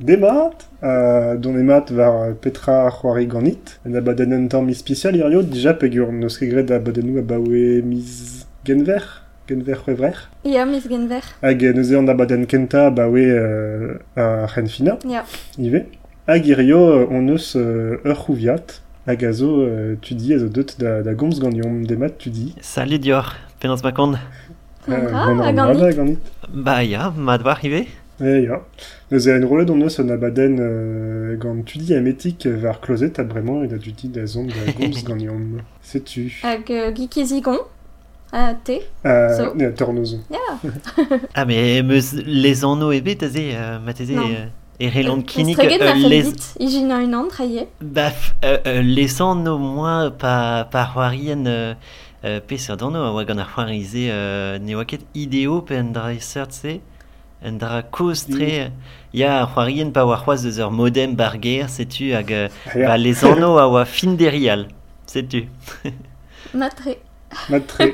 Demat, euh, dont emat var petra c'hoari ganit, en abaden un tamm ispecial irio déjà pegur neus kegret abadenou abaoe mis genver, genver c'hwevrer. Ia, mis genver. Hag neuze an abaden kenta abaoe euh, a c'henfina, Ya. ive. Hag irio on eus euh, ur c'houviat, hag a zo euh, tu di a zo deut da, da gomz gandiom, demat tu di. Salut Dior, penans ma kond. Euh, ah, a ganit. Ba ya, ma dvar ive. E ya. Neuze en rolet on eus an abaden euh, gant tu di ametik var klozet a bremañ et da tu da zont da gomz gannion. Setu. Hag euh, gikizigon. A te. So. ne, tornozon. Ya. Ah mais meus les anno ebe taze, euh, ma taze, Non. euh, e euh, les... un an. Bah, euh, euh, moins pa, pa c'hoarien euh, euh, a gant c'hoarize euh, ideo en dra en dra koz tre... Ya, c'hoarien pa war c'hoaz eus ur modem barger, setu, hag ba les anno a oa fin derial, setu. tu tre. Ma tre.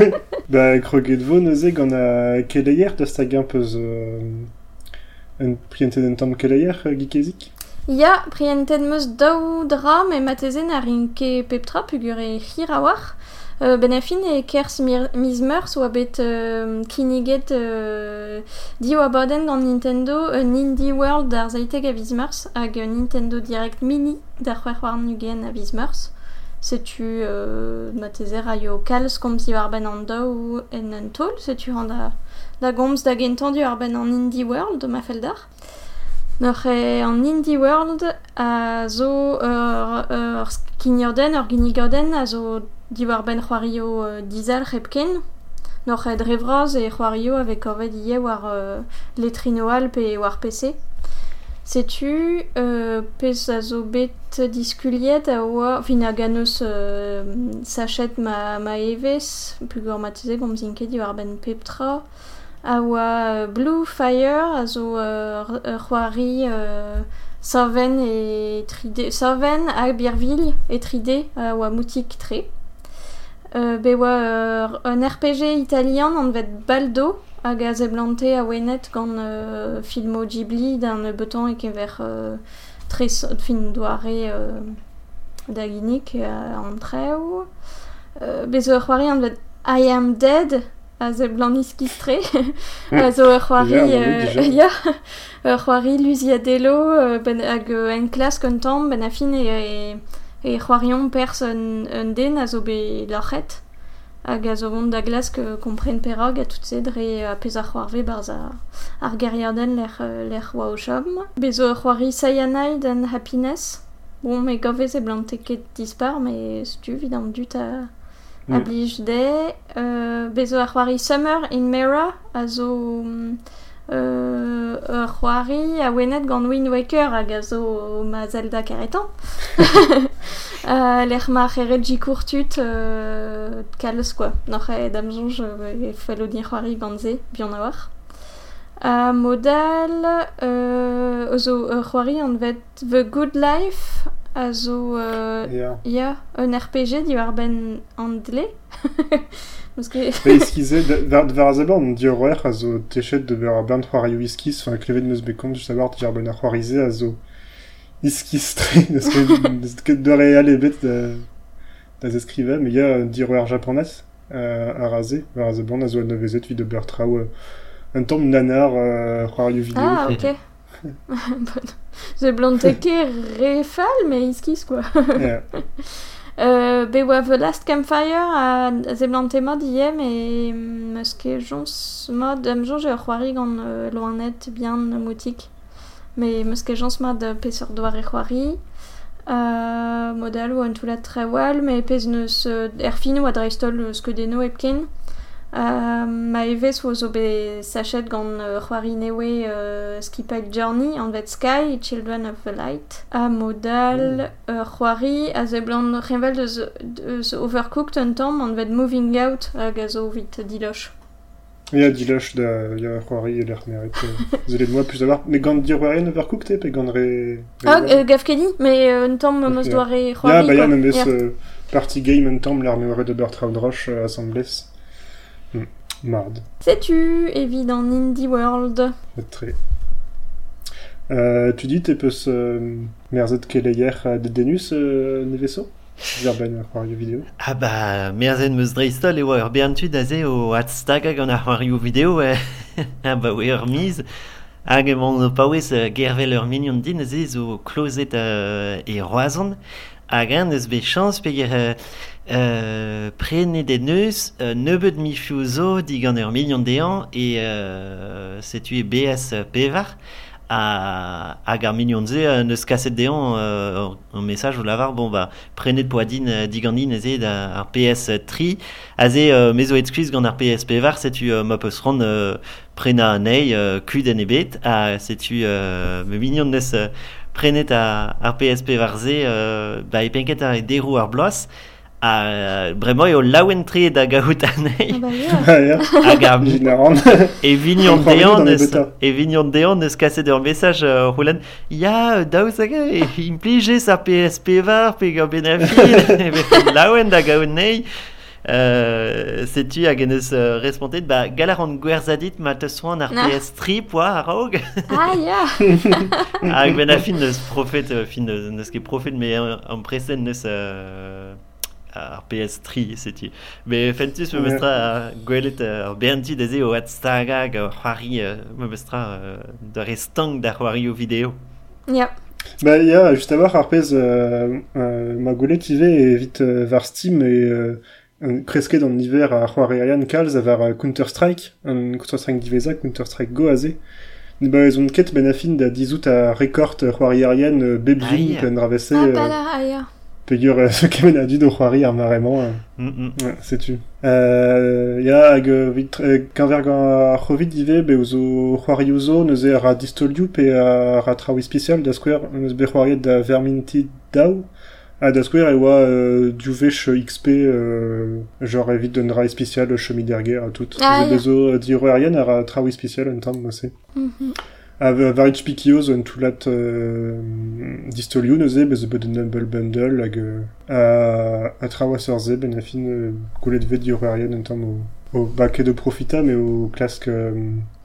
da kroget vo neuze gant a keleier da stag un peus... un priente den tamm keleier, gikezik Ya, priented meus daou dra, me matezen a rin ke pep tra a war. euh, ben afin e kerz miz meurs oa bet euh, kiniget euh, di oa baden gant Nintendo un indie World d'ar zaiteg a viz meurs hag Nintendo Direct Mini d'ar c'hwer war nugen a viz meurs. Setu euh, ma tezer a yo kalz komz war ben an da ou en an tol, setu an da, da gomz da gentandu ar ben an Indie World ma fel d'ar. Noc'h e an Indie World a zo ur, ur, ur ur ginigorden a zo diwar ben c'hoario euh, dizal c'hepken, noc'h ed revraz e c'hoario avec orved ie war euh, letrino alp e war PC. Setu, euh, pez a zo bet diskuliet a oa, fin a ganeus euh, sachet ma, ma evez, pugor matizek gomz zinket diwar ben peptra, a oa Blue Fire a zo euh, c'hoari euh, Saven e tride, Saven a Birville e tride a oa moutik tre. euh, bewa euh, un RPG italien an vet Baldo hag a zeblante a wenet gant euh, filmo Ghibli d'un beton e kever euh, tre fin doare euh, da ginnik euh, an treo. Euh, bezo ur c'hoari an vet I am dead a zeblant iskistre. kistre a zo ur c'hoari ya ur c'hoari Luziadello ben, hag en klas kontan ben a fin e, e E c'hoarion pers un, un den a zo be lachet hag a zo vont da glask kompren perog a tout sed re a pez a c'hoarve barz a, ar geriaden l'er, l'er oa o chom. Be ur c'hoari saianai d'an happiness. Bon, me gavez e blante ket dispar, me stu vidant dut a, a blij de. Euh, bezo ar c'hoari summer in Mera a zo... Um, euh, ur c'hoari a wenet gant Wind Waker hag a zo ma Zelda karetan. euh, L'er ma c'heret jikurtut euh, kalz quoi. N'oc'h e damzonj e fallo din c'hoari gant ze, bion a war. A modal euh, zo ur c'hoari an vet The Good Life a zo... Euh, yeah. yeah. un RPG diwar ben an dle. que... Ba, eskize, var, var a zabar, on di ur oer a zo techet de ber bern klevet neus bekont, just savoir di ar ben ar c'hoarize a zo tre, neus ket de real ebet da, da zeskrive, me ya di euh, a raze, var a a zo a nevezet vid de ber trao euh, un tamm nanar euh. Ah, ok. bon. Ze blanteke refal, mais quoi. Euh, The Last Campfire a ze blante mod iem e meus ket jons mod am jonge ur c'hoari gant euh, loanet bien moutik. Me meus ket jons mod euh, pez ur doare c'hoari. Uh, modal ou an toulat tre wal, me pez neus ou a dreistol uh, skeudenno epken. Uh, ma evez oa zo be sachet gant uh, c'hoari newe uh, Skipite Journey, Anvet Sky, Children of the Light. A modal mm. uh, c'hoari a ze blant revel deus, deus overcooked un tamm Anvet Moving Out hag a zo vit diloch. Ya diloch da ya c'hoari e l'er meret. Zelet moa plus d'avoir. Me gant dir war en overcooked e pe gant re... Ah, euh, gav kedi, me euh, un tamm meus doare c'hoari. Ya, ba ya, euh, party game un tamm l'er meret de Bertrand Roche assemblés. Mard. Sais-tu, evit an Indie World? Tre. Euh, tu dis, t'es peus euh, merzet keleier de denus euh, ne vaisseau Zerben ar c'hoario video Ah ba, merzen meus dreistol eo ur berntud aze o atstag hag an ar c'hoario video e... ah ba, oe ur miz. Hag emant paouez gervel ur mignon din aze zo klozet e roazon Hag an eus be chans pe ger uh, uh, prene de neus uh, nebeud mi fiou zo digant ur minion dean e uh, setu e BS pevar. a, hag ar mignon ze euh, neus kaset dean euh, un message o lavar bon ba prenet poadin euh, digandin eze da ar PS tri. A ze euh, mezo et gant ar PS pevar setu euh, ma peus ran euh, prena anei euh, kud en ebet a setu euh, me mignon neus euh, prenet a, ar PSP varze euh, ba e penket ar e derou ar blas a bremañ eo laouen tre da gaout anei hag a e vignon dean eus e vignon dean eus kaset ur mesaj uh, roulan ya daouz aga e implije sa PSP var pe gant benafil e laouen da gaout nei euh, setu hag eneus euh, respontet, ba galaran gwerzadit ma te soan ar PS3 poa ar aog. Ah, ya Hag ben a fin neus profet, fin neus ket profet, me an presen neus euh, ar PS3 setu. Be fentus me mestra uh, gwelet ar BNT deze o atstaga staga hag c'hoari me mestra uh, da restang da c'hoari o video. Ya. Bah, il y a juste à voir, Harpez, euh, euh, ma goulette, il est vite euh, vers Steam et euh, un- presque dans l'hiver à Huawei Calz vers euh, Counter-Strike, un Counter-Strike Divesa, Counter-Strike Go azé. Bah, ils ont une quête benafine da 10 août à Record Huawei Ariane euh, pen ravessé, Ah, euh, bah là, ah, yeah. pegur euh, ce kemen a dû de Huawei ar euh, Mm, mm. ouais, c'est tu. Euh, ya hag euh, euh, kanver gant ar c'hovid ive be ouzo c'hoari ouzo neuze a distolioù pe a traoui spécial da skwer neus be c'hoariet da verminti daou a da skwer e oa euh, diuvech XP euh, genre evit d'un spécial chemi derger a tout. Ah, bezo euh, di roerien ar a traoui spécial un tamm mosse. Mhm. A varit spikioz un toulat euh, bez humble bundle hag euh, a, a traoua seurze ben euh, goulet vet un tamm o, o ba ket de profita mais o klask euh,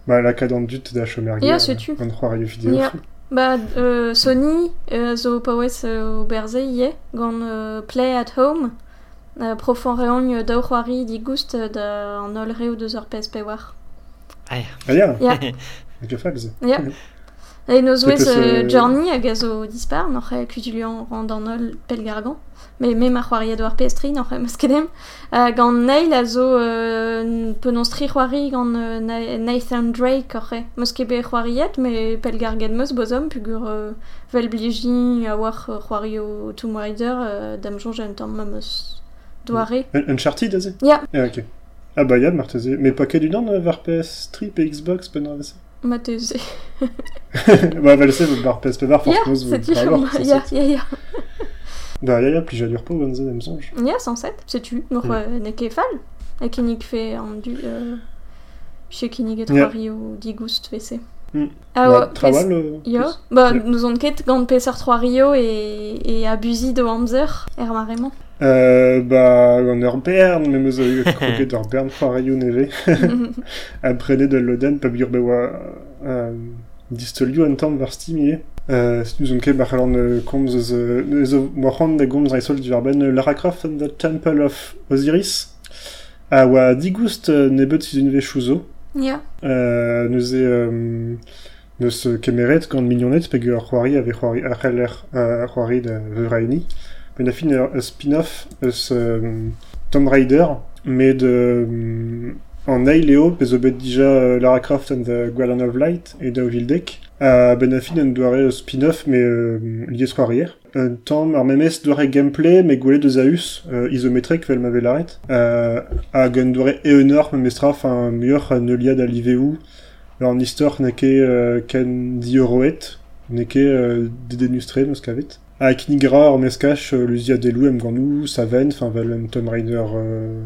ba la kadant dut da chomerger Ya, setu. an c'hoario vidéo. Ya. Bah, euh, Sony euh, zo paouez euh, o berze ie, gant euh, Play at Home, euh, profan reoñ daou c'hoari digoust da an ol reo deus ur PSP war. Aia. Aia? Ya. Hag eo fagz. Ya. No zouez Peus, euh, euh, Journey hag a zo dispar, n'oc'h e kutulian ran an ol pel gargan. Me me ma c'hoari war PS3, n'oc'h e maskedem. Uh, gant Neil a zo euh, penons tri c'hoari gant euh, Na- Nathan Drake oc'h e. Meus ket be c'hoariet, me pel gargan meus bozom, pugur euh, vel bliji a war euh, c'hoari o Tomb Raider, euh, dam jonge un tamm meus doare. Un- Uncharted aze Ya. Ah ok. Ah bah ya, marteze. Mais pas ket unan euh, var PS3 pe Xbox ben ravessé. Ma teze. valse var PSP var Ya, forcément vous setu parlor. chom. Ya, ya, ya. Bah ya ya, pli jalur po vanze dem songe. Ya, 107, setu. N'oc'h Mm. euh, ne ket fall. E kinnig fe an du... Euh, kinnig et Ya. c'hoari o digoust vese. Mm. Ah, ouais, Trawal bah, Ouais. nous on ket gant 3 Rio et, et abusi de Hamzer, er marrement. Euh, bah, an ur bern, me meus a kroget ur bern farioù neve. Apre led loden, pa bur bewa euh, distolioù an tamm var stimier. Euh, si nous on ket bar alan euh, komz eus eus mohan da gomz an du divar ben Lara Croft and the Temple of Osiris. A oa digoust euh, ne bet sizun chouzo. Ya. Yeah. Euh, neus e... Euh, neus kemeret gant mignonet peg ur c'hoari ave c'hoari ar c'heller c'hoari da vevraini. Euh, a fin ur ur spin-off eus euh, Tomb Raider, mais de euh, en Aileo, pez o bet dija euh, Lara Croft and the Guardian of Light et da Ovildek. A ben a fin eus spin-off, mais euh, lié c'hoarier. Un tamm ar memes doare gameplay, mais goulet de Zaus, euh, isométrique, vel m'ave laret. Euh, a gant doare eonor, memestra, enfin, muur ne liad a liveu, Leur an istor ne ket euh, ken dioroet, ne ket euh, dedenustre meus kinigra ur meskach euh, luzia delou em gant sa ven, enfin un Tomb euh,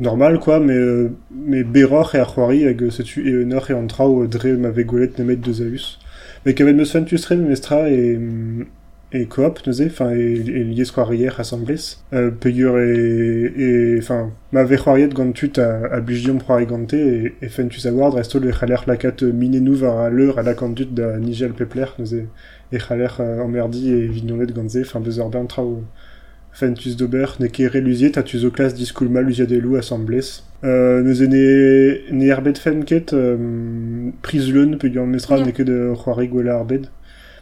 normal quoi, mais, euh, mais beror e ar c'hoari hag euh, setu e eunor e an trao euh, dre ma vegolet nemet de zaus. Mais kavet meus fentustre memestra e, mm, et coop, neuze, enfin, et, et lié squarier assemblés. Euh, pegur et, et, enfin, ma vechoriet gant tut a, a bligium proarigante et, et fentus award resto le chaler lacat minenu var à l'heure à la conduite de Nigel Pepler, neuze, et chaler euh, emmerdi et vignonet ganze, enfin, bezer ben trao fentus dober, ne kere lusiet, tatus o classe disculma lusia de lou assemblés. Euh, neuze ne, ne herbet fenket, euh, prise leun, pegur mesra Yeah. ne ket de c'hoari gwella arbed.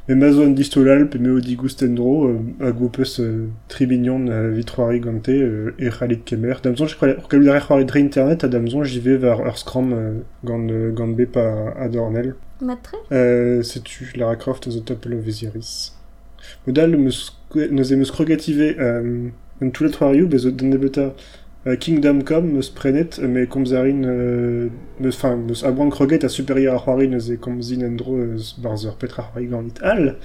Me mazo an distolal, pe me o digustendro, euh, a goupes euh, tribignon vitroari gante, euh, e c'halit kemer. Damzon, je crois, que le c'hoari dre internet, a damzon, j'y vais vers euh, gant bep a, a dornel. Matre Euh, setu Lara Croft the Top of Visiris. Modal nous krogative euh, un tout den debeta euh, Kingdom Come meus prenet euh, mais komzarin euh, meus enfin meus abouan kroget a supérieur a c'hoari neus e komzin endro euh, barzer petra c'hoari gant al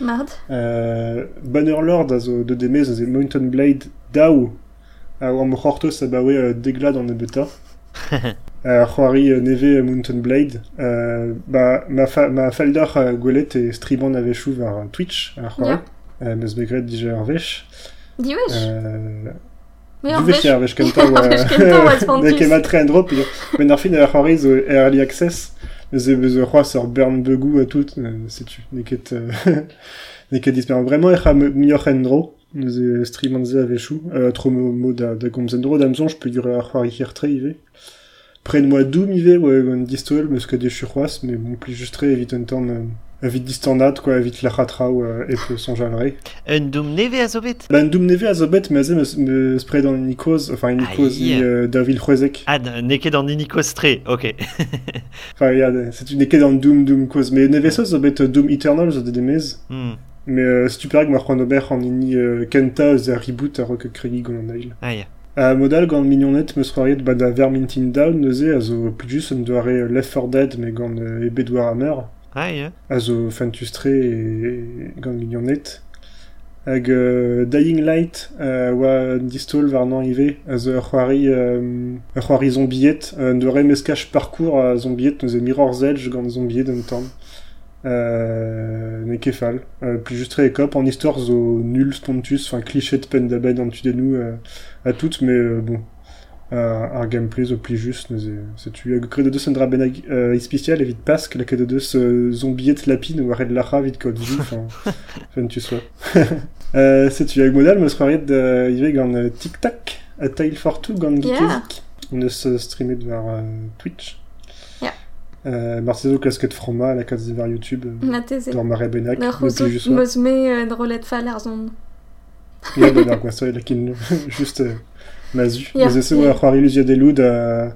Mard euh, Bannerlord a zo de demez a Mountain Blade Dao. A oam c'hortos a bawe euh, deglad an ebeta euh, c'hoari euh, neve Mountain Blade. Euh, ba, ma, fa ma faldar a gwelet e striban a vechou var euh, Twitch a c'hoari Ja. euh, meus begret ar vech euh, Mais du en vech fait, ar vech kenta Ar vech kenta oa spantus. Nek e matre en drop men ar fin early access e c'hoaz ur burn begou a tout euh, setu neket euh, neket disper vraiment e mioc'h en dro neus e streamanze a vechou euh, tro mo, mo da, da gomz en dro damzon je peux durer ar c'hoari hir tre ive Pren moi doum ive ouais un distol meus ket de churroas mais bon pli evit un temps euh, evit distandad quoi evit la chatra ou euh, e peu son jalre Un doum neve a zo bet ben doum neve a zo bet mais me, me spray dans Nikos enfin Nikos ni euh, Davil Chwezek Ah, ne ket an Nikos tre, ok. Enfin, a, c'est une équipe dans Doom, Doom cause. Mais Nevesos, ça être Doom Eternal, ça des mes. Hmm. Mais euh, si tu parais que moi, Robert en ini euh, Kenta, the reboot, à Rock Craigie, Gondail. Aïe. À modal, gant mignonnette, me soirée de bada Vermintin Down, neuze, à zo plus juste, on doit euh, Left 4 Dead, mais gant euh, ebe doar hammer. Aïe. À zo Fantustre et gant mignonnette. Hag euh, Dying Light, euh, oa distol var nan ive, a zo c'hoari, euh, a c'hoari zombiet, euh, de parcours a zombiet, neuze Mirror's Edge gant zombiet d'un temps. Euh, ne kefal. Euh, plus juste et cop en histoire zo nul spontus, enfin cliché de peine en dessus de nous euh, à toutes, mais euh, bon. Euh, un gameplay zo plus juste, nous c'est tu que de deux sendra ben euh, ispicial et vite pasque, la que de deux ce zombiet ou arrête lacha vite code vie, enfin, enfin tu sois. euh, c'est tu avec modal, me soirée de Yves gant euh, tic tac, a tile for two gant Yeah. geekezik, ne se streamer vers euh, Twitch. Yeah. Euh, casquette froma, la case vers YouTube. euh, juste. meus me euh, drolet fall ar zon. Il y a de quoi ça, il a qu'il juste euh, mazu. Yeah. Mais c'est ouais, Juari Lucia de euh,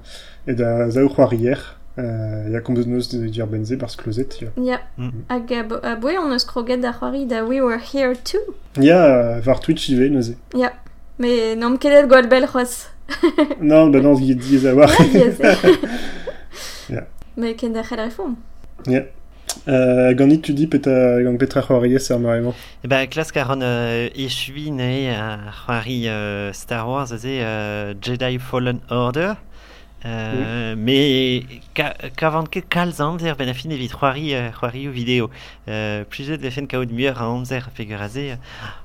et da Zao hier. Il y a comme de nos de dire Benzé parce que closet. il y a- Ya. Mm. Hag a, a boe on eus kroget da c'hoari da we were here too. Il y a euh, var Twitch il va nosé. Ya. Me n'om kelet gwal bel c'hoaz. Non, bah non, il dit avoir. Ya, diez. Ya. Me ken da c'hel refom. Euh, Gandhi, tu dis peut-être Gand Petra Juari, c'est vraiment. E ba, klas karon euh, echui ne a c'hoari Star Wars ze euh, Jedi Fallen Order. Euh, Mais ka, kavant ket kalz amzer ben a fin evit c'hoari euh, c'hoari. Euh, Plijet a amzer pegur a ze.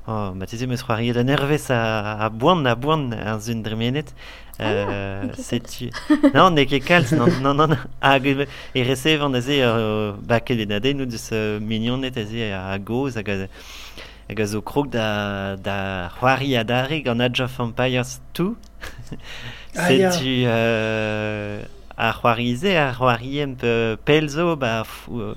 Oh, ma teze meus c'hoari da nervez a, a boan a boan ar zun dremenet. Euh, ok, setu... non, ne ket kalz, non, non, non, non. Hag e rese van a ze euh, ba ket en ade nou deus euh, mignonet a ze a goz hag hag zo krog da, da c'hoari Age of Empires 2. Ah, ya. a c'hoarize, a c'hoariem pe pelzo, ba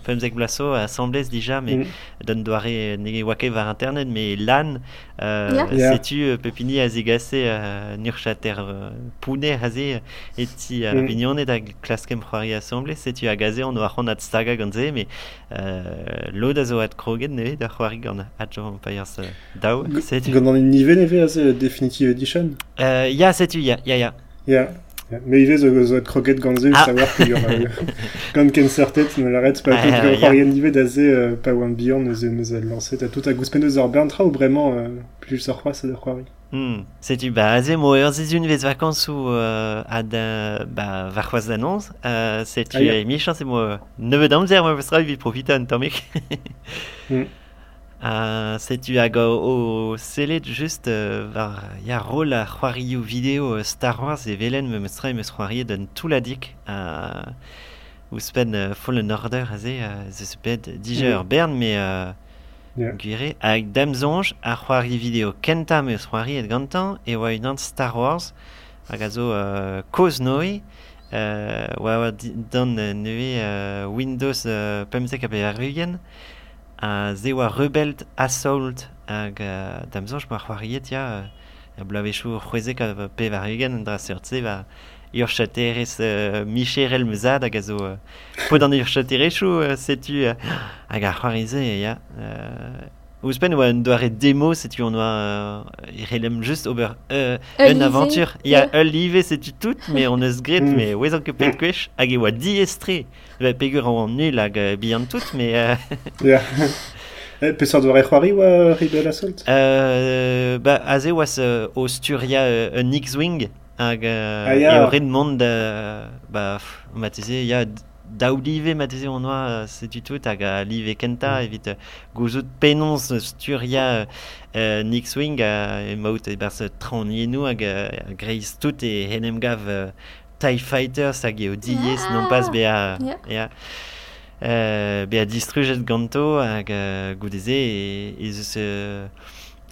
pemzek blaso a asamblez dija, me mm. don doare nege wake var internet, me lan, euh, yeah. yeah. setu pepini a zegase uh, nurchater uh, pune haze eti a uh, mm. vignonet a klaskem c'hoari asamblez, setu a gaze an oa c'hon at staga ganze, me uh, lod a zo at kroget neve da c'hoari gant at jo empires uh, dao, setu. Gant an nive neve a ze definitive edition? Uh, ya, setu, ya, ya, ya. Ya. Il va zo zo croquette Ganze, Ah. savoir qu'il y aura Gand Ken Sertet, ne l'arrête pas. Ah, Tout yeah. le rien d'azé, euh, pas one beyond, nous nous a lancé. T'as tout à gouspen de Zorberntra ou vraiment, euh, plus ça croit, c'est de croire. Hmm. Setu, ba, aze mo ur zizun vez vakansoù euh, ad euh, ba, var c'hoaz d'annonce. Euh, setu, Ah, ya. e mi chance mo nevet amzer mo vestra evit profita an tamek. Hmm. Uh, setu hag o, o selet just uh, var ya rol a c'hoarioù video uh, Star Wars e velen me meus meus c'hoariet d'un touladik a uh, ouspen uh, Fallen Order a ze uh, ze sepet dijer mm. bern me uh, yeah. gwire hag damzonj a c'hoari video kenta meus c'hoariet gantan e oa Star Wars hag a zo uh, koz noi uh, oa dan uh, neue uh, Windows uh, pemzek a rugen a ze rebelt assault hag uh, damzanj ma c'hoariet ya uh, blavechoù c'hweze ka pe var egen dra seurtse va ur chaterez uh, micherel mezad hag a zo uh, pod an ur chaterezhou uh, setu uh, hag a c'hoarize ya uh, Ouspen oa un doare demo setu on oa uh, relem just ober uh, un aventure ya yeah. ul live setu tout mais on eus gret mm. mais ouez an ket pet kwech hag e oa diestre Bah, pegur an nul hag uh, bihan tout, mais... Uh... yeah. Eh, Pesor doare c'hoari oa Rebel Assault euh, Ba, aze oas uh, o sturia uh, un X-Wing hag uh, ah, yeah. e o red mond uh, ba, mateze, ya daoulive mateze on oa uh, setu tout hag a live kenta evit gouzout penons sturia uh, X-Wing uh, e maout e bers tran yenou hag uh, greiz tout e henem gav uh, TIE Fighters hag eo diez non pas be a... Yeah. Yeah. Be a distrujet ganto hag uh, goudeze e, e zeus uh,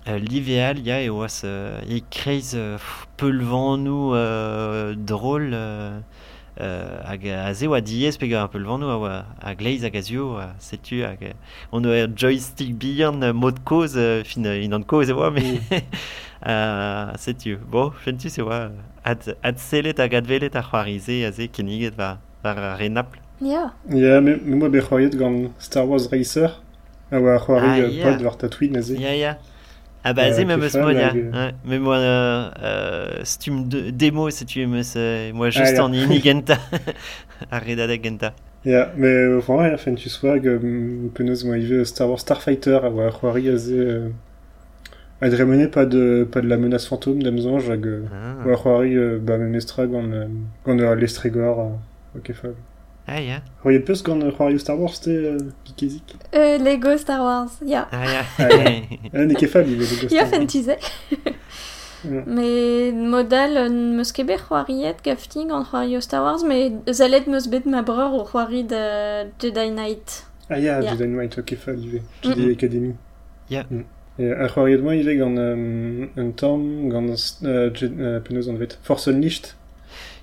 uh, liveal ya e oas uh, e kreiz uh, peul vannou uh, drôle euh, hag a zeo a diez peogwir ar pelvano vannou a, a gleiz hag a zio a setu hag on eo joystick bihan mod koz uh, fin uh, in an koz e oa me a setu bo fentu se oa ad, ad selet hag advelet a c'hoarize a ze keniget va var re Naples Ya yeah. Ya, yeah, me, me moa be c'hoariet gant Star Wars Racer a oa c'hoari ah, yeah. pod war tatouin a ze Ya, yeah, ya yeah. Euh, Ouais. Mais moi, euh, euh, stum de démo, si tu c'est- moi, juste Ah, en inigenta. Arredadek genta. Ya, me euh, vraiment, ya, fentu soa hag um, penaos moa ive Star Wars Starfighter a oa c'hoari a ze... Uh, a dremene pa de, pa de la menace fantôme d'amzanj hag... Uh, Ah, oa c'hoari ba me mestra gant, uh, gant uh, l'estregor uh, ok fab. Ah, ya. Hoi e peus gant c'hoarioù Star Wars te euh, gikezik Euh, Lego Star Wars, ya. Ah, ya. ah, ya. Ne ket fab, Lego Star Wars. Ya, fentize. Me modal meus ket bet c'hoariet gafti gant c'hoario Star Wars, me zalet meus bet ma breur o c'hoari de Jedi Knight. Ah ya. Jedi Knight, ok, fab, ive. Jedi mm. Academy. Ya. Yeah. Mm. Ar c'hoariet moi ive gant um, un tamm, gant uh, uh, penoz an vet, Force Unleashed.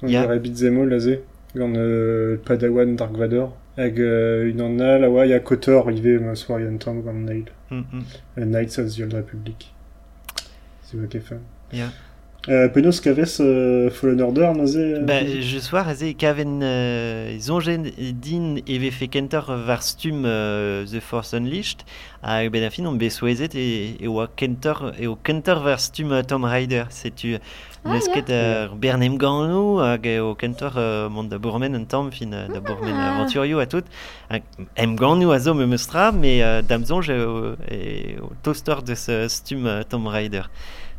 Ya. Yeah. Ar ebit zemol a ze. Gant uh, Padawan Dark Vador. Hag uh, un an al, a oa ya Kotor ive ma soari un tamm gant Nail. Mm, mm. Uh, Knights of the Old Republic. C'est ok fab. Ya. Uh, penaos kavez uh, Fallen Order na ze uh, Bah, je soir, ez kaven euh, zonjen din eve fe kenter var stum euh, The Force Unleashed, a ben a fin on besouezet e, e oa kenter, e o kenter var stum uh, Tomb Raider, setu Ah, neus ya. ket uh, bernem ganou hag o kenter uh, mont da bourmen un tamm fin da bourmen Ah. aventurio a tout. Hag, em ganou a zo me meustra, me uh, damzonj e, o- e o toaster de ce stum uh, Tomb Raider.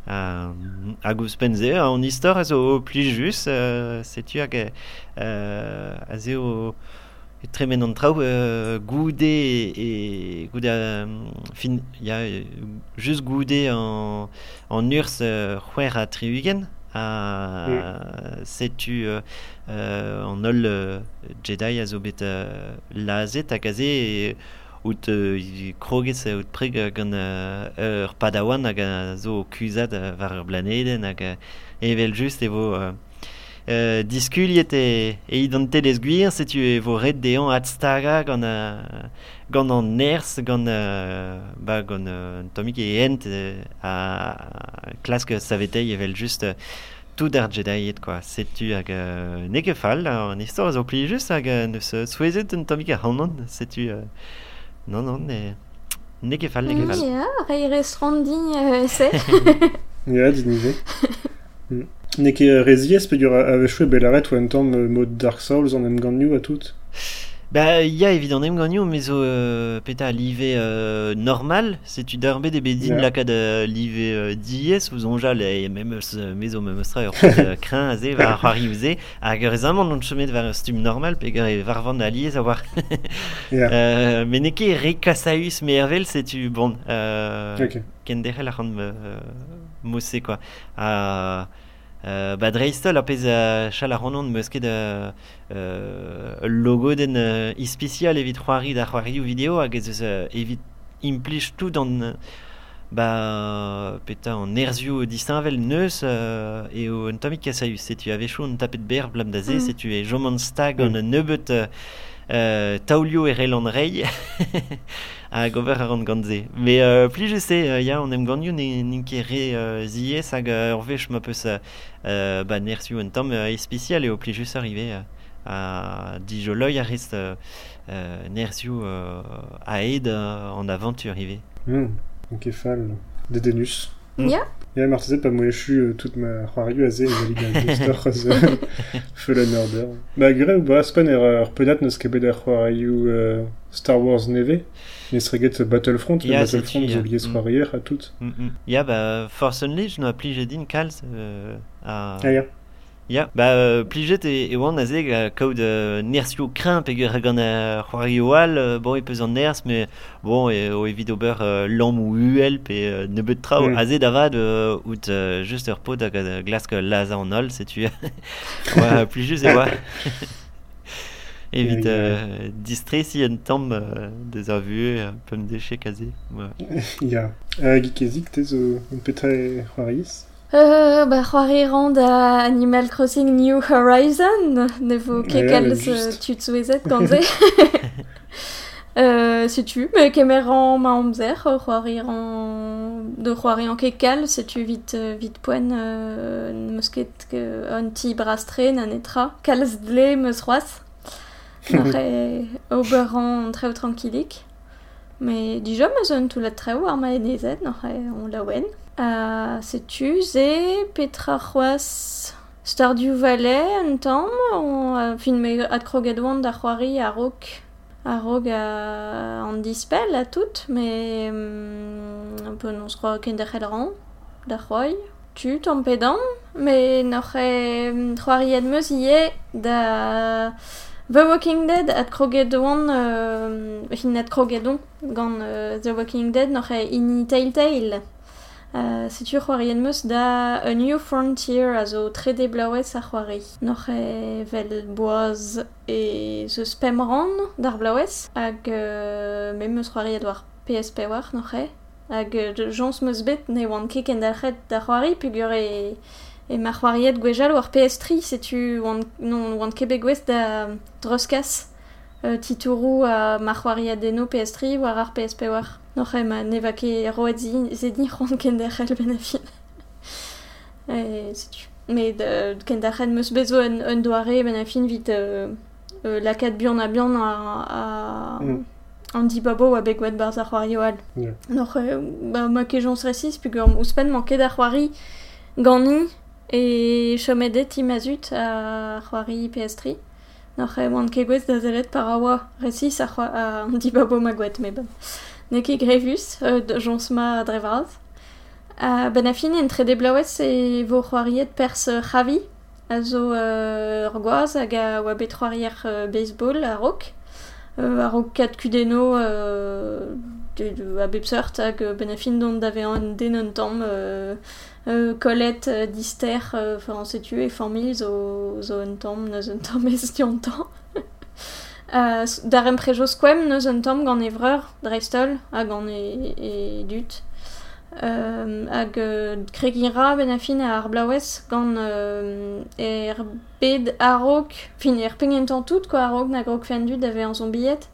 Uh, hag ouz penze, an istor a zo pli jus, uh, setu hag uh, a ze o e tremen an uh, goude e goude um, fin, ya, euh, just goude an, an urs uh, c'hwer a triugen a setu uh, uh, an ol uh, Jedi a zo bet uh, lazet hag a ze e, out uh, krogez out preg gant uh, ur padawan hag a zo kuzad uh, war ur blaneden hag uh, evel just evo uh, uh, diskuliet e, e idantet ez gwir setu evo red dean atstaga gant, uh, gant an ners gant, uh, ba, gant uh, tomik e ent uh, a klask savetei evel just uh, tout ar jedaiet quoi. Setu hag uh, ne gefall an istor zo pli just hag uh, neus uh, souezet un tomik a hanan setu uh, non non nege fall nege fall Ya, rei restaurant din euh, se. Ya, din ive. mm. Ne ket uh, reziez pegur a- a vechwe belaret ou un tamm uh, mod Dark Souls an em gant new a tout. Bah, il y a évidemment gagné mais euh, peta live euh, normal, c'est tu darbe des bédines Yeah. la kad euh, live euh, onjal et même ce maison même stra ur pet crin azé va arriver à récemment non chemin vers stum normal var savoir Yeah. euh, bon euh, Ok. kendere la rand euh, mossé quoi euh, euh, bah dreistol apez a chal a ronon meus ket euh, euh, logo den euh, ispecial evit c'hoari da vidéo hag ez eus euh, evit implij tout euh, bah peta en erzio distinvel neus euh, o un tamik kasaus se tu avais chaud un tapet ber blam da Mm. se tu es jomant stag an euh, euh, taulio e rei a gover a ganze mais euh, plus je sais euh, ya on aime ganyo ne ninke re euh, zie vech ma peus euh, un tam euh, spécial et au plus juste arrivé euh, à a rest euh, nerzio euh. Ja. Ja, Martizet, pas moi, je suis euh, toute ma Roariu azé, et Valiga Gester, az Fallen Order. Bah, gre ou ba, span er ur pedat neus ket bet ar euh, Star Wars neve, ne sereget Battlefront, c'est Battlefront, zo liez. Roarier a tout. Ya, bah, Force Unleashed, no a plije din kalz euh, a... Ah, ya. Bah, euh, plijet e, e oan a zeg a kaout euh, nersio krin pe ur gant a c'hoari bon, e peus an ners, mais bon, e, o evit ober lam ou uel pe euh, nebeut trao, Mm. a zed avad out just ur pot hag a glask laza an ol, setu. Oa, plijet e oa. Evit euh, distre si en tamm euh, deus ar vue, euh, peum deche kaze. Ya. Petra e Euh, bah, rand a Animal Crossing New Horizon, ne vo Ouais, ket mais kalz juste. tu tsuezet ganze. euh, sais-tu, mais kemer ran ma amzer, c'hoari ran de c'hoari an ket kal, sais-tu vite euh, vite poen euh, meus ket que un ti brastre na netra, kalz dle meus roas. N'aurait ober an treo tranquillik. Mais déjà, un tout la treo ar ma enezet, on la wen. a setuz e petra c'hoaz Stardew Valley un tamm, on fin me ad kroget oan da c'hoari a rog a rog a, an dispel a tout, me un peu non skroa ken dechet ran da c'hoai. Tu tamm pedan, me n'oc'h c'hoari ad meus ie da The Walking Dead ad kroget oan, uh, fin ad kroget gant uh, The Walking Dead n'oc'h ini Telltale. Uh, Setu c'hoarien meus da A New Frontier a zo tre de blaouez a c'hoari. Noc'h e vel boaz e zo spemran d'ar blaouez hag uh, me meus c'hoari a PSP war noc'h e. Hag jons meus bet ne oan ket ken dalc'het da c'hoari pugur e... E ma c'hoariet gwejal war PS3 setu oan, non, oan kebe gwez da droskaz. euh, titourou a mar c'hoariad PS3 war ar PSP war. Noc'h ma neva ket roet zedni c'hoant ken da c'hel ben a fin. e, setu. Ken meus bezo un, un doare ben a fin vit euh, euh, lakat bian a bian a... a... Mm. an di babo a begwet barz ar c'hoari oal. Yeah. Noc'h, euh, ba, ma ket jons resis, pug ur ouspen man ket ar c'hoari gani e chomedet imazut a c'hoari PS3. Noc'h e oan ket gwez da zelet par a oa resis a, a an dibabo ma gwet me ben. Ne ket grevus, euh, jons ma drevraz. Uh, ben a fin en tre blaouez e vo c'hoariet pers c'havi a zo euh, ur gwaz hag a oa bet c'hoarier euh, baseball a rok. Euh, a rok kat kudeno euh, de, de, a bep seurt hag ben a fin dont dave an den un tamm euh, euh, Colette euh, Dister, enfin, euh, on s'est tué, formil, zo, zo un tom, neus un tom, ez dion tan. euh, dar em prejo squem, neus un tom, gant evreur, dreistol, hag an e, e dut. Euh, hag euh, kregira ben a fin a ar blaouez gant euh, er bed a fin er pengentan tout, quoi, a rog nag fendu d'ave an zon billet.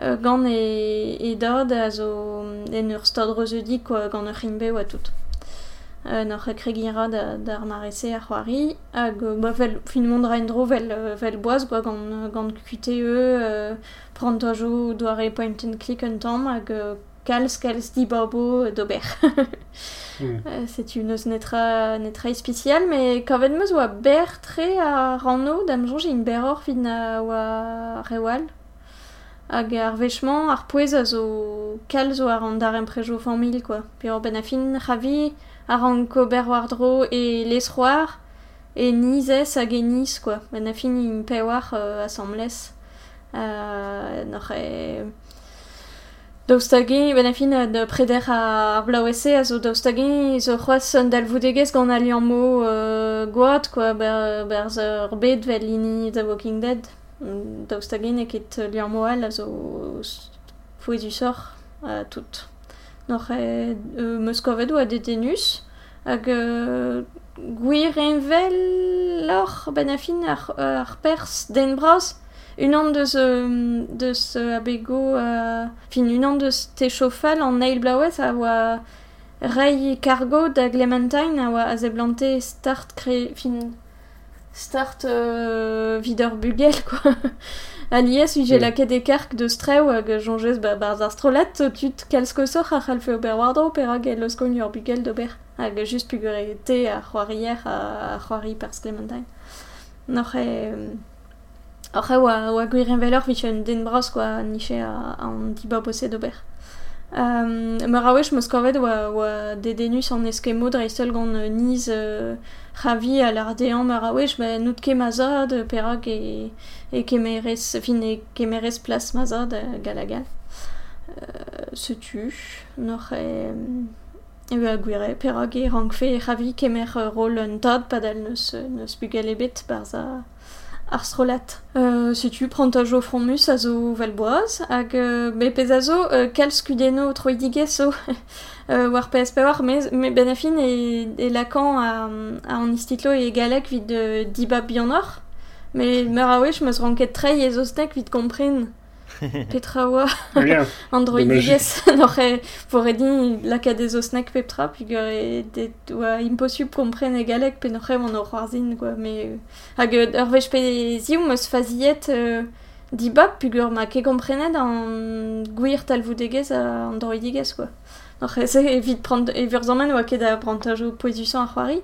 Euh, gant e, e dod a zo en ur stod rezeudi, quoi, gant ur rimbe, ou tout. euh, n'ar rekregera da, d'ar marese ar c'hoari, hag ba vel, fin mondra en dro vel, vel boaz gwa gant, gant QTE, euh, prantoajo doare point and click un tamm hag euh, kalz kalz di babo d'ober. mm. euh, C'est une eus netra, netra spéciale, mais quand même meus oa ber tre a ranno, dam jonge in ber or fin a oa rewal. hag ar vechman ar pouez a zo kalz o ar an dar emprejo famil, quoi. Pe or ben a fin ravi... a ran kober war dro e lesroar e nizez hag e niz, quoi. Ben a fin in pe war euh, asamblez. Euh, nor e... Daoustagin, ben a fin de preder a ar blaouese a zo daoustagin zo c'hoaz un dalvoudegez gant alian mo euh, gwaad, quoi, ber, ber zeur bet vel lini The Walking Dead. Daoustagin e ket lian mo al a zo fouet du sort a tout. n'oc'h e euh, meuskovet oa detenus hag euh, gwir envel lor ben afin ar, ar pers den bras unan deus, euh, deus abego euh, fin unan deus te chofal an eil blaouez a oa rei cargo da Clementine a oa a zeblante start kre fin start euh, videur bugel quoi. a lies vi j'ai Mm. la ket e kark de streu hag jonges ba barz ar strolat tut kalsko sor a c'halfe ober el ur bugel d'ober hag just pugure te a c'hoarier a, c'hoari pers Clementine noc'h e Après, oa, oa gwir envelor vich un den bras, quoi, niche a, a an diba bose d'ober. Um, Meur a wech meus kavet oa, oa dedenus an eskemo dre gant euh, niz euh, ravi a l'ardean meur a wech ben nout ket mazad perak e, e kemerez, fin e kemerez plas mazad gal a gal. Euh, se tu, nor e... Eo a gwire, perak e rankfe e ravi kemer rol un tad padal neus, neus bugel ebet barza ar strolat. Euh, si tu prends ta jo fromus a zo valboaz, hag euh, be pez a zo euh, kal skudeno troidigez zo euh, war PSP war, me, me ben a fin e, e lakan a, a an istitlo e galek vid euh, diba bianor, me meur a wech meus ranket trei e zo stek vid petra oa Rien. androidigez, noc'h e vore din laka de zo snek peptra, pugur e de, oa impossible kompren e galek pe e an ur c'hoarzin, quoi, me... euh, Hag euh, ur vech pe ziv meus faziet euh, dibab pugur ma ke komprenet an gwir talvoudegez a androidigez quoi. Noc'h e se evit prant e vurzammen oa ket a brantajo poezusan ar c'hoari,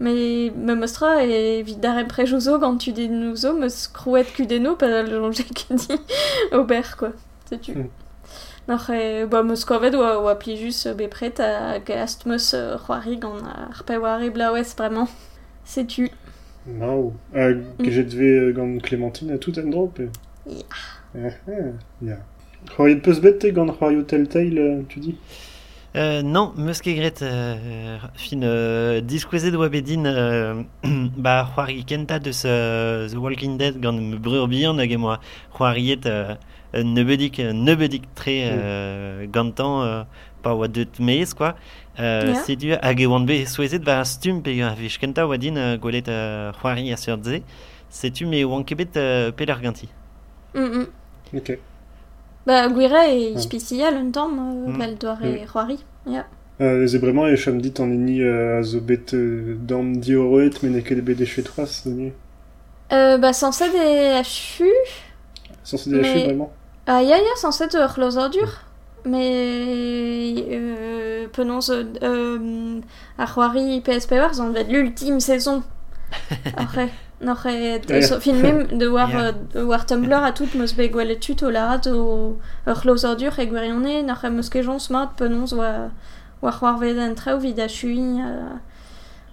me me mostra e evit dar emprejo zo gant tu den zo meus krouet kudeno pa al jonge ket di ober quoi. Setu. Mm. Noc'h e ba meus kovet oa, oa plijus euh, bepret a gast meus euh, c'hoari gant ar peware blaouez bremañ. Setu. Euh, que j'ai devait gant Clémentine a tout en drop. Ya. Ah, ah, ya. C'hoariet peus bet te gant c'hoario Telltale, euh, tu dis? Euh, non, meus ket gret euh, fin euh, diskouezet oa bedin euh, ba c'hoari kenta deus euh, The Walking Dead gant me brur bihan hag emo c'hoariet euh, un nebedik, un nebedik tre euh, gantan euh, pa oa deut meiz quoi. Euh. Setu hag e oan be souezet ba stum pe a vich kenta oa din euh, gwelet euh, c'hoari a seurt-se. Setu me oan kebet euh, peler ganti. Mm -mm. Ok. Ba, gwire e Mm. ispicial un tamm, euh, Mm. vel doar e c'hoari. Ya. Euh, ze bremañ e chom dit an eni euh, a zo bet euh, dam di oroet men e ket bet e chuetras, ni. Euh, ba, sanset e a chu... Sans se délacher Mais- vraiment. Ah, ya, ya, sanset ur closordur. Mais... Euh, penons... Euh, euh, a c'hoari PSP war, zan vet l'ultime saison. Après... Noc'h e... So, fin mem de war, yeah. war Tumblr a tout meus be gwelet tut o larat o ur chlozor dur e gwerione noc'h e meus kejon smart penonz oa oa c'hoar ved an treo vid a chui a,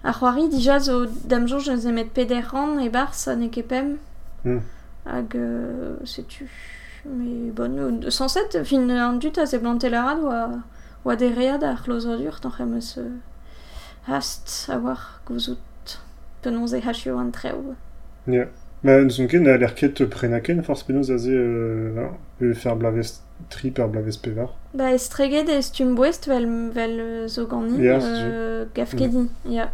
a c'hoari dija zo damjon je ne met peder ran e bar sa ne kepem mm. hag euh, setu mais bon sans set fin an dut a ze blante larat oa oa deread a ar dur noc'h e meus euh, hast a war gouzout penons e hachio an treo. Ya. Ma nous on ken a l'air ket prenaken force penaos a ze euh, faire blavez tri per pevar. Ba estreget stum bouest vel, vel euh, zo gant ni, Ya, euh, gaf kedi, ya.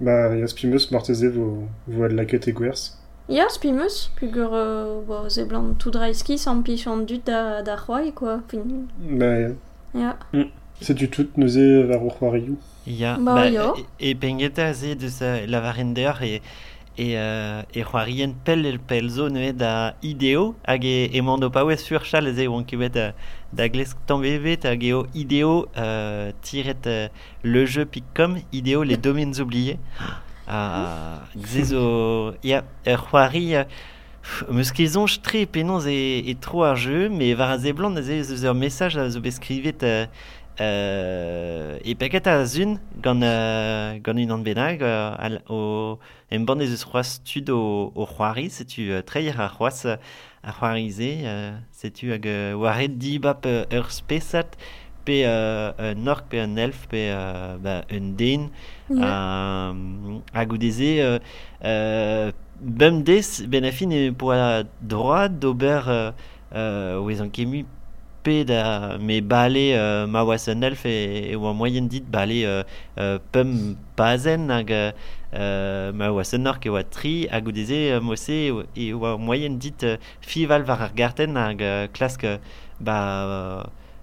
Ba ya spimeus marteze vo vo ad laket e gwers. Ya, spimeus, pugur euh, bo, ze blant tout dreizki san pich an dut da, da c'hoai, quoi. Fin, Ba ya. ya. Setu tout neuze var ur c'hoarioù. Ba, e, e pengeta ze deus uh, lavarender e e uh, e c'hoarien pel el pel zo neuet da ideo hag e, e mando ze oan kebet da glesk tambevet hag eo ideo uh, tiret uh, le jeu ideo les domaines oubliés a gze zo ya ur c'hoari uh, Meus kezonj tre penons e, e tro ar jeu, var a a ze mesaj a zo beskrivet euh, Euh, e peket a zun gant, euh, gant un an benag euh, al, o, em band ez eus c'hoaz tud o, o c'hoari, setu euh, treier a c'hoaz a c'hoarize, euh, setu hag euh, waret di bap euh, ur spesat pe euh, un ork, pe un elf, pe euh, ba, un den, yeah. a, a goudeze euh, euh, bemdez ben afin e poa droad d'ober euh, euh, oezan kemu pe da me bale euh, ma oas un elf e, e oa moyen dit bale euh, euh, pem pazen hag euh, ma oas un ork e oa tri hag ou deze mose e oa moyen dit euh, fival var ar garten hag euh, klask ba euh,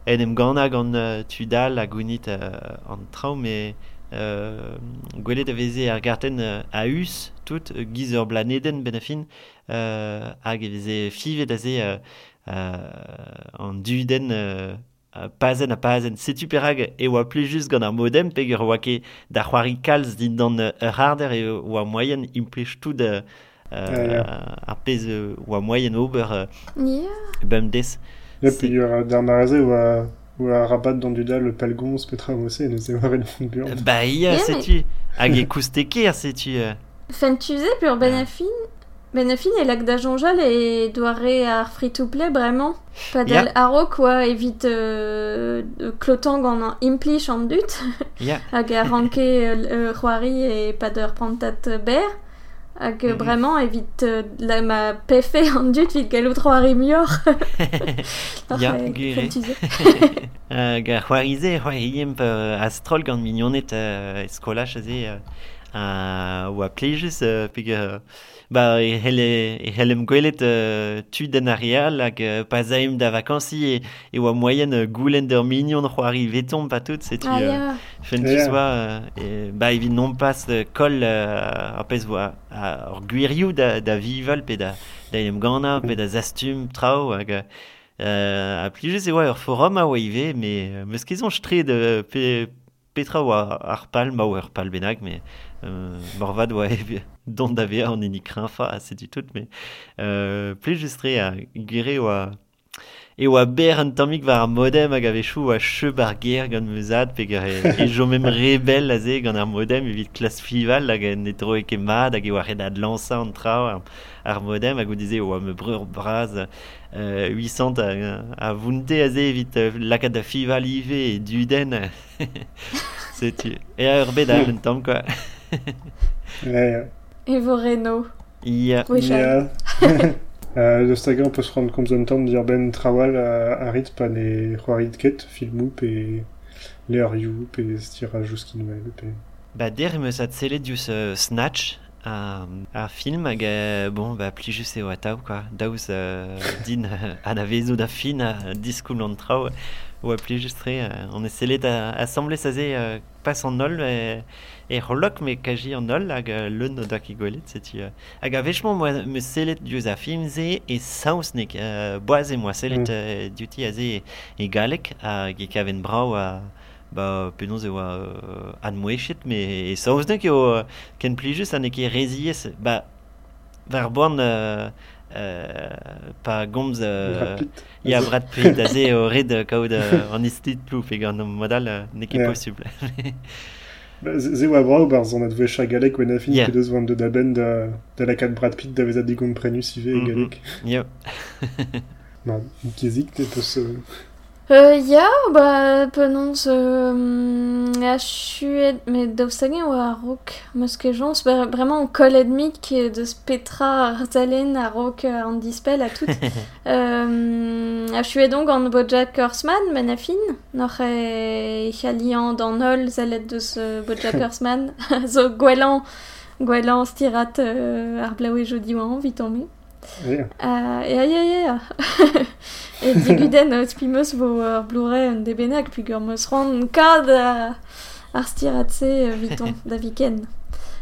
en em gant hag an euh, tudal hag ounit euh, an trao me euh, gwelet a veze ar garten euh, a us tout euh, giz ur blaneden ben a fin euh, hag e veze fivet a ze euh, an duden pazen a pazen setu perag e oa plejus gant ar modem peg ur oa ket da c'hoari kalz din dan ur harder e oa moyen implech tout de ar pez oa moyen ober bem des. Ya, pe ur d'ar maraze oa oa rabat dan du dal le palgons petra mose ne se oa red fond buant. Ba ia, setu. Hag e kousteke ar setu. Fentuzet pe ur ben Benafin e lag da jonjal e doare ar free-to-play bremañ. Pa del Ya. aro quoi evit euh, clotang an an implich an dut. Ya. hag a ranke euh, c'hoari e pa d'ur pantat ber. Hag mm bremañ evit euh, la ma pefe an dut vit galou c'hoari mior. Ya, euh, gure. Euh, ga c'hoarize, c'hoariem pe astrol gant mignonet euh, eskolach a ze euh, a oa plejus euh, peg euh, ba e hele e helem gwelet euh, tu den arial hag euh, pa zaim da vakansi e, e oa moyen euh, goulen d'ur mignon c'hoari veton pa tout setu Ah Yeah. oa, euh, e, ba evit non pas euh, kol euh, ar pez oa a- ur gwirioù da, da vival pe da, da em gana pe da zastum trao hag euh, a plijus e oa ur forum a oa ive me meus kezon stre de pe, petra oa ar pal ma oa ur pal benag me euh, morvad e don da vea an eni krinfa a setu tout me euh, plijus stre a gire oa E oa ber an tammig war ar modem hag a vechou oa cheu ar ger gant meuzad pe e, e jo mem rebel a ze gant ar modem evit klas fival hag en etro eke mad hag e oa red ad lansa an trao ar, ar modem hag o dize oa me breur braz euh, 800 a, a vunte a ze evit euh, lakaat da fival ive e duden setu e a ur bet al un tamm quoi Ja, ja. E vo reno. ia Oui. Ja. Euh, de Staga, on peut se rendre compte en temps de dire Ben Trawal à, à Rit, pas les Roarit Ket, Filmoup et les Arioup et Stira Jouskin Web. Et... Ba der emeus ad sellet dius euh, Snatch a, a film hag euh, bon ba plijus eo atav quoi daouz euh, din euh, an a vezo da fin a diskoul an trao oa plijus tre euh, on e sellet a, a semble sa ze euh, pas an ol e, e c'hollok me kaji an ol hag leun o dak igolet setu. Hag a vechman moa me selet diouz a filmze e saouz nek uh, boaz e moa selet mm. diouti a ze e galek hag e kaven brau a ba penaos e oa uh, an moechet me e saouz nek eo ken plijus an eke reziez ba var boan uh, Uh, pa gomz uh, ya Brad Pitt a ze o red kaout uh, an istit plouf egan an modal uh, ne ket yeah. posible. Ze oa brao, bar zon adve cha galek ben afin Yeah. pedeus vant de da ben da, da la kat Brad Pitt da vez a digom prenus ive e galek. yo Bah, kezik, te peus... Euh... Euh, ya, ba, penons, euh, a chuet, mais daoustagin ou a rook, meus ket jons, ba, vraiment koledmik de spetra ar zalen a euh, an dispel a tout. euh, a chuet donc an Bojack Horseman, men a fin, noc'h e chalian d'an ol zalet deus euh, Bojack Horseman, zo gwelan, gwelan stirat euh, ar blaoue jodi oan, vit an me. Yeah. Uh, ja, ja, ja. e diguden uh, spimeus vo ur Blu-ray un debenak, puis ur meus ran kad uh, ar stiratse viton da viken.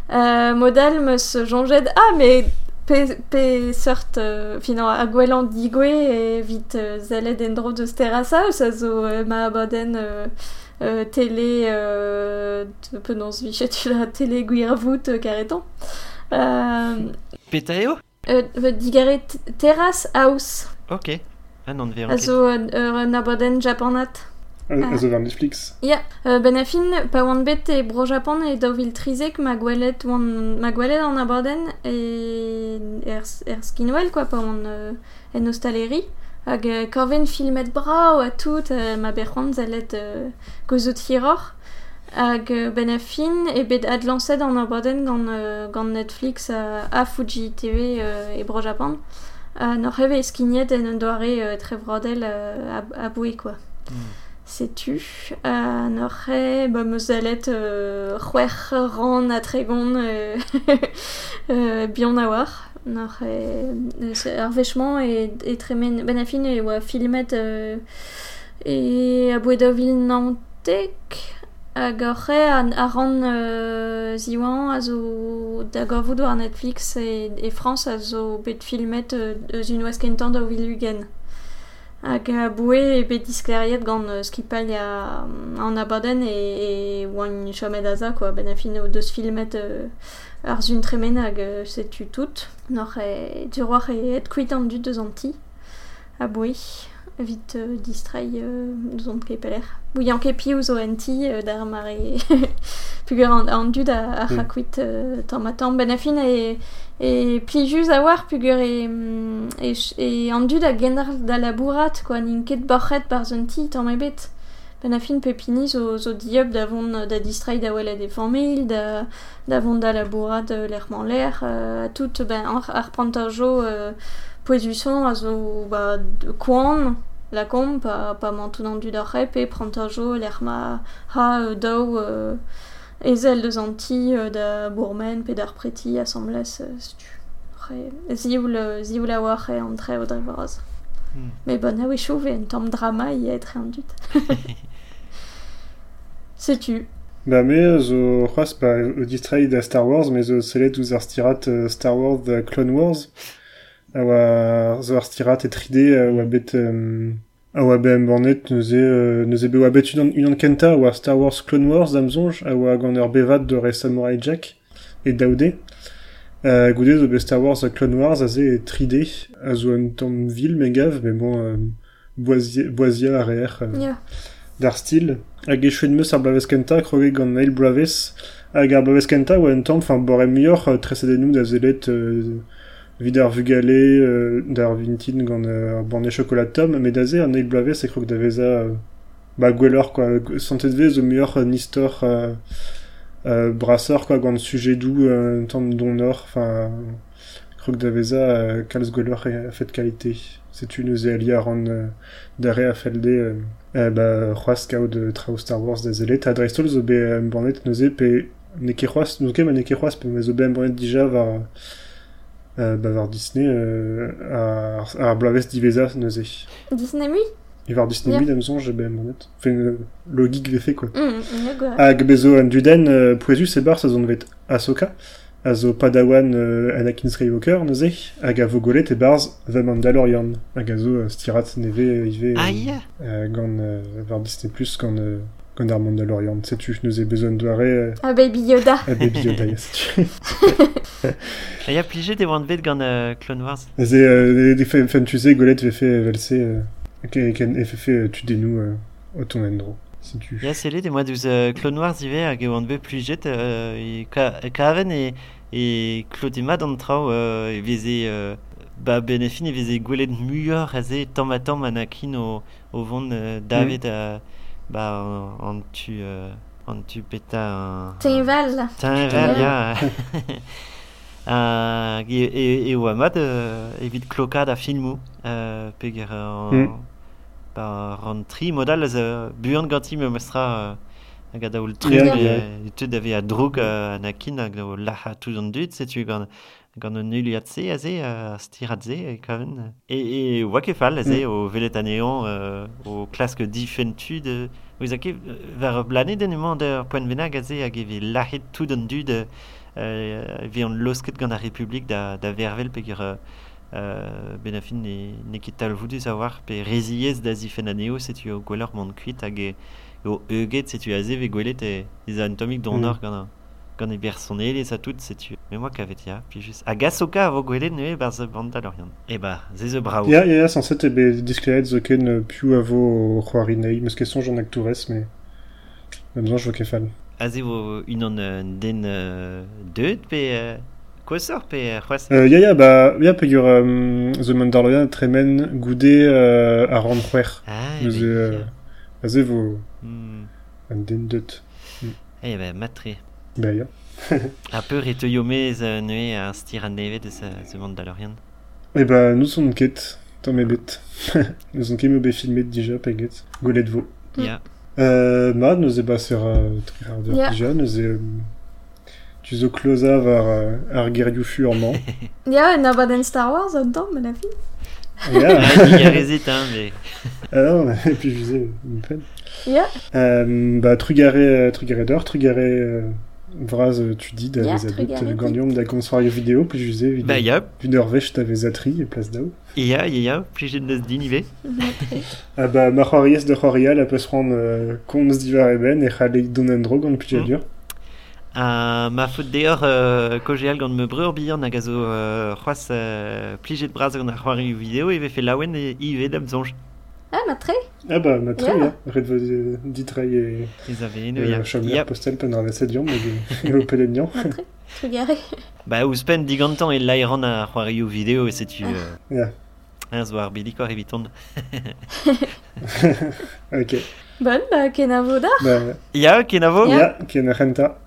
Uh, modal meus jonget, ah, mais pe, pe seurt, uh, finan, a gwelan digwe e vit uh, zalet en dro deus terasa, eus a zo uh, ma abaden uh, uh, tele, uh, penons vichet la tele gwir vout uh, karetan. Uh, peta eo euh, digare terras House. Ok. An an ver. Azo ur euh, nabaden japanat. Azo ver Netflix. Ya. Yeah. ben afin, pa oan bet e bro japan e daouvil trizek ma gwelet, oan, ma gwelet an abaden e er, er skinwell, quoi, pa oan euh, en ostaleri. Hag korven filmet brao a tout, ma berc'hoant zalet euh, gozout hiror. Hag euh, ben a fin, e bet ad lancet an abaden gant, euh, gant Netflix a, a Fuji TV euh, e bro Japon. Uh, nor eskignet en un doare euh, tre vrodel euh, a, a boue, quoi. Sais-tu? Euh, Nore, bah, euh, c'hwer ran a tregon euh, euh, bion a war. Nore, euh, c'est- ar vechement e, e tremen ben a fin e oa filmet euh, e a boe da vil nantek Hag an a ran euh, ziwan a zo da gorvout war Netflix e, e Frans a zo bet filmet eus un oas kentan da vilugen. Hag a boue e bet diskleriet gant euh, skipal ya an abaden e, e oan chomet a za, quoi, ben a fin o deus filmet euh, ar zun tremen hag euh, setu tout. Nor e duroar e et kuit an du deus an ti. A boue. Vite euh, distrai euh, zont ket peler. Bouillant ket piou zo en ti euh, d'ar mare pugur an, an dud a, a Mm. c'hakuit euh, tamm a tamm. Ben a fin e, e plijus a war pugur e, mm, e, ch- e an dud a gendar da labourat, quoi, n'in ket borchet bar zun ti tamm ebet. Ben a fin pepini zo, zo diop da vont da distrai da welet e familh, da, da vont da labourat l'erman l'air, euh, a tout, ben, ar, ar pantajo euh, poezuson a zo ba, de koan, la kom, pa, pa mantou an dud ar rep, e prantajo l'er ma ha euh, daou euh, ezel deus an ti euh, da bourmen, pe d'ar preti assemblès, stu. Re, zioul, zioul a war e an tre o drevoraz. Hmm. Mais bon, ah oui, chauve, un tom drama, il y a être un dut. Sais-tu? Ba me euh, zo c'hoaz ba o distrai da Star Wars, mais zo selet ouz ar stirat Star Wars da Clone Wars. A oa zo ar stirat e 3D a oa bet... Euh, a oa be embornet neuze, euh, neuze be oa bet unan, unan kenta a oa Star Wars Clone Wars damzonj, a oa gant ur bevat de re Samurai Jack e daoude. Euh, goude zo be Star Wars Clone Wars a ze e 3D, a zo un tamm vil me gav, mais bon, euh, boisia, boisia a reer... Euh, Ya. d'ar stil hag e chouet meus ar blaveskenta kroge gant Neil Braves hag ar blaveskenta oa un tamm fin bore muioc'h euh, da zelet euh, vid ar vugale euh, d'ar vintin gant euh, ar banne chocolat tom met da ze ar Neil Braves e krog da veza euh, ba gwellor quoi. Santet vez o euh, nistor euh, euh, brasseur quoi gant sujet doux euh, don nord enfin krog da veza euh, kalz gwellor e fet qualité. C'est une euse a ran euh, dare a euh, Eh de trao Star Wars da zelet, a dreistol zo be em bornet neuze pe ne ket c'hoaz, nou ket ma ne ket c'hoaz, pe ma zo be em bornet dija var, euh, ba var Disney, euh, ar, ar blavez diveza neuze. Disney Mui? E var Disney yeah. damzon, je be em bornet. Enfin, euh, logik vefe, quoi. Ya gwa. Hag bezo an duden, euh, poezus e bar sa zon vet Ahsoka, a zo padawan euh, Anakin Skywalker neuze, hag a vogolet e barz The Mandalorian, hag a zo euh, stirat neve ive... euh, Aïe euh, gant euh, var Disney Plus gant euh, gant ar Mandalorian setu nous e bezon doare euh, Ah, Baby Yoda. a Baby Yoda ya setu Il y a pligé des One Bet gant euh, Clone Wars. euh, de fe fan tu sais golet ve fait velse euh, ken ken e fe fait tu denou euh, au ton endro setu Ya c'est des mois euh, Clone Wars ive hag e oan bet plijet euh, e ka, kaven e, e klodima d'an trao euh, e veze euh, ba benefin e veze gwelet muioc'h a ze tamm a tamm Anakin o, o vont euh, David a ba an, an tu euh, an tu peta un... Teval. Tin vel, ya. Uh, e, e, e oa mat uh, evit klokad a filmou uh, peger an, Mm. ba, an tri modal uh, buan ganti me mestra hag a daoul tri Yeah, yeah, yeah. yeah. tud ave a uh, hag daoul laha tout an dud setu gant gant an nuliat se a ze a stirat ze e kaven e, e oa ket fall a ze Mm. o velet aneon uh, o klask difentud uh, Ouz a ket var blanet den emañ d'ur poen benag a ze hag e ve lahet tout an dud uh, euh, vi an losket gant a Republik da, da vervel peger euh, euh, ben a fin ne, ne ket talvoudus a war pe reziez da zifen aneo setu o gwellor mont kuit hag e o euget setu a ze ve gwelet e ez an tomik don Mm. gant a gant e bersonel ez a tout setu. Me moi kavet ya, puis juste. A gasoka a vo gwele ne bar ze Mandalorian. E ba, ze ze brao. Ya, ya, sans set ebe diskleet zo ken piou a vo c'hoarinei, meus ket sonj an ak tourez, me... Même vo ket fall. A ze vo unan euh, den euh, deud pe... Euh, Kwasor pe c'hoaz Euh, ya, ya, ba, ya, pegur um, The Mandalorian tremen goude euh, a ran c'hwer. Ah, Eus ebe, euh, ya. a ze vo an den deut. Eh ben, matre. Ba, ya. A peur et te yomez euh, neue a stir an nevet de The Mandalorian. E ba, nous on ket, tamm ebet. nous ket me be filmet dija, peget. Golet vo. Mm. Ya. Euh, ma, nous e ba ser uh, tri hardeur Ya. dija, nous e... Um, tu zo kloza var uh, ar gerioù furman. Ya, en abadenn Star Wars an tamm, ben a fin. ya. Ah, il y a rezit, hein, mais... Ah non, et puis je disais, une peine. Ya, Euh, bah, trugaré, trugaré d'or, trugaré, euh, vraz, euh, tu dis, d'avez adut, trugaré, euh, gandium da consvario vidéo, puis je disais, Bah, ya, Une heure vech, t'avais atri, et place d'ao. ya, ya, ya, plus j'ai de nos dinivé. matre. Ah bah, ma c'hoariez de c'hoaria, la peut se rendre, euh, komz divar eben, et c'hale don en drog, an puis Mm. dur. A ma faute d'ailleurs, euh, kojeal gant me breur bihan a gazo euh, c'hoaz euh, plijet braz gant ar c'hoari vidéo e ve fait laouen e ive dam zonj. Ah, matre. Ah bah, ma très, Ya. ya. Red vo euh, ditrai et, Ez a ve eno, et ya. euh, chomler Ya, postel pen ar lasadion, mais et au pelenian. Matre. Trugaré. ba ouspen digantan e lairan a c'hoari vidéo e setu... Euh, Ya. Un zo ar belikor eviton. Ok. Bon, bah, ken a vo da. Bah, Ya, ken a vo Ya. ya, ken a renta.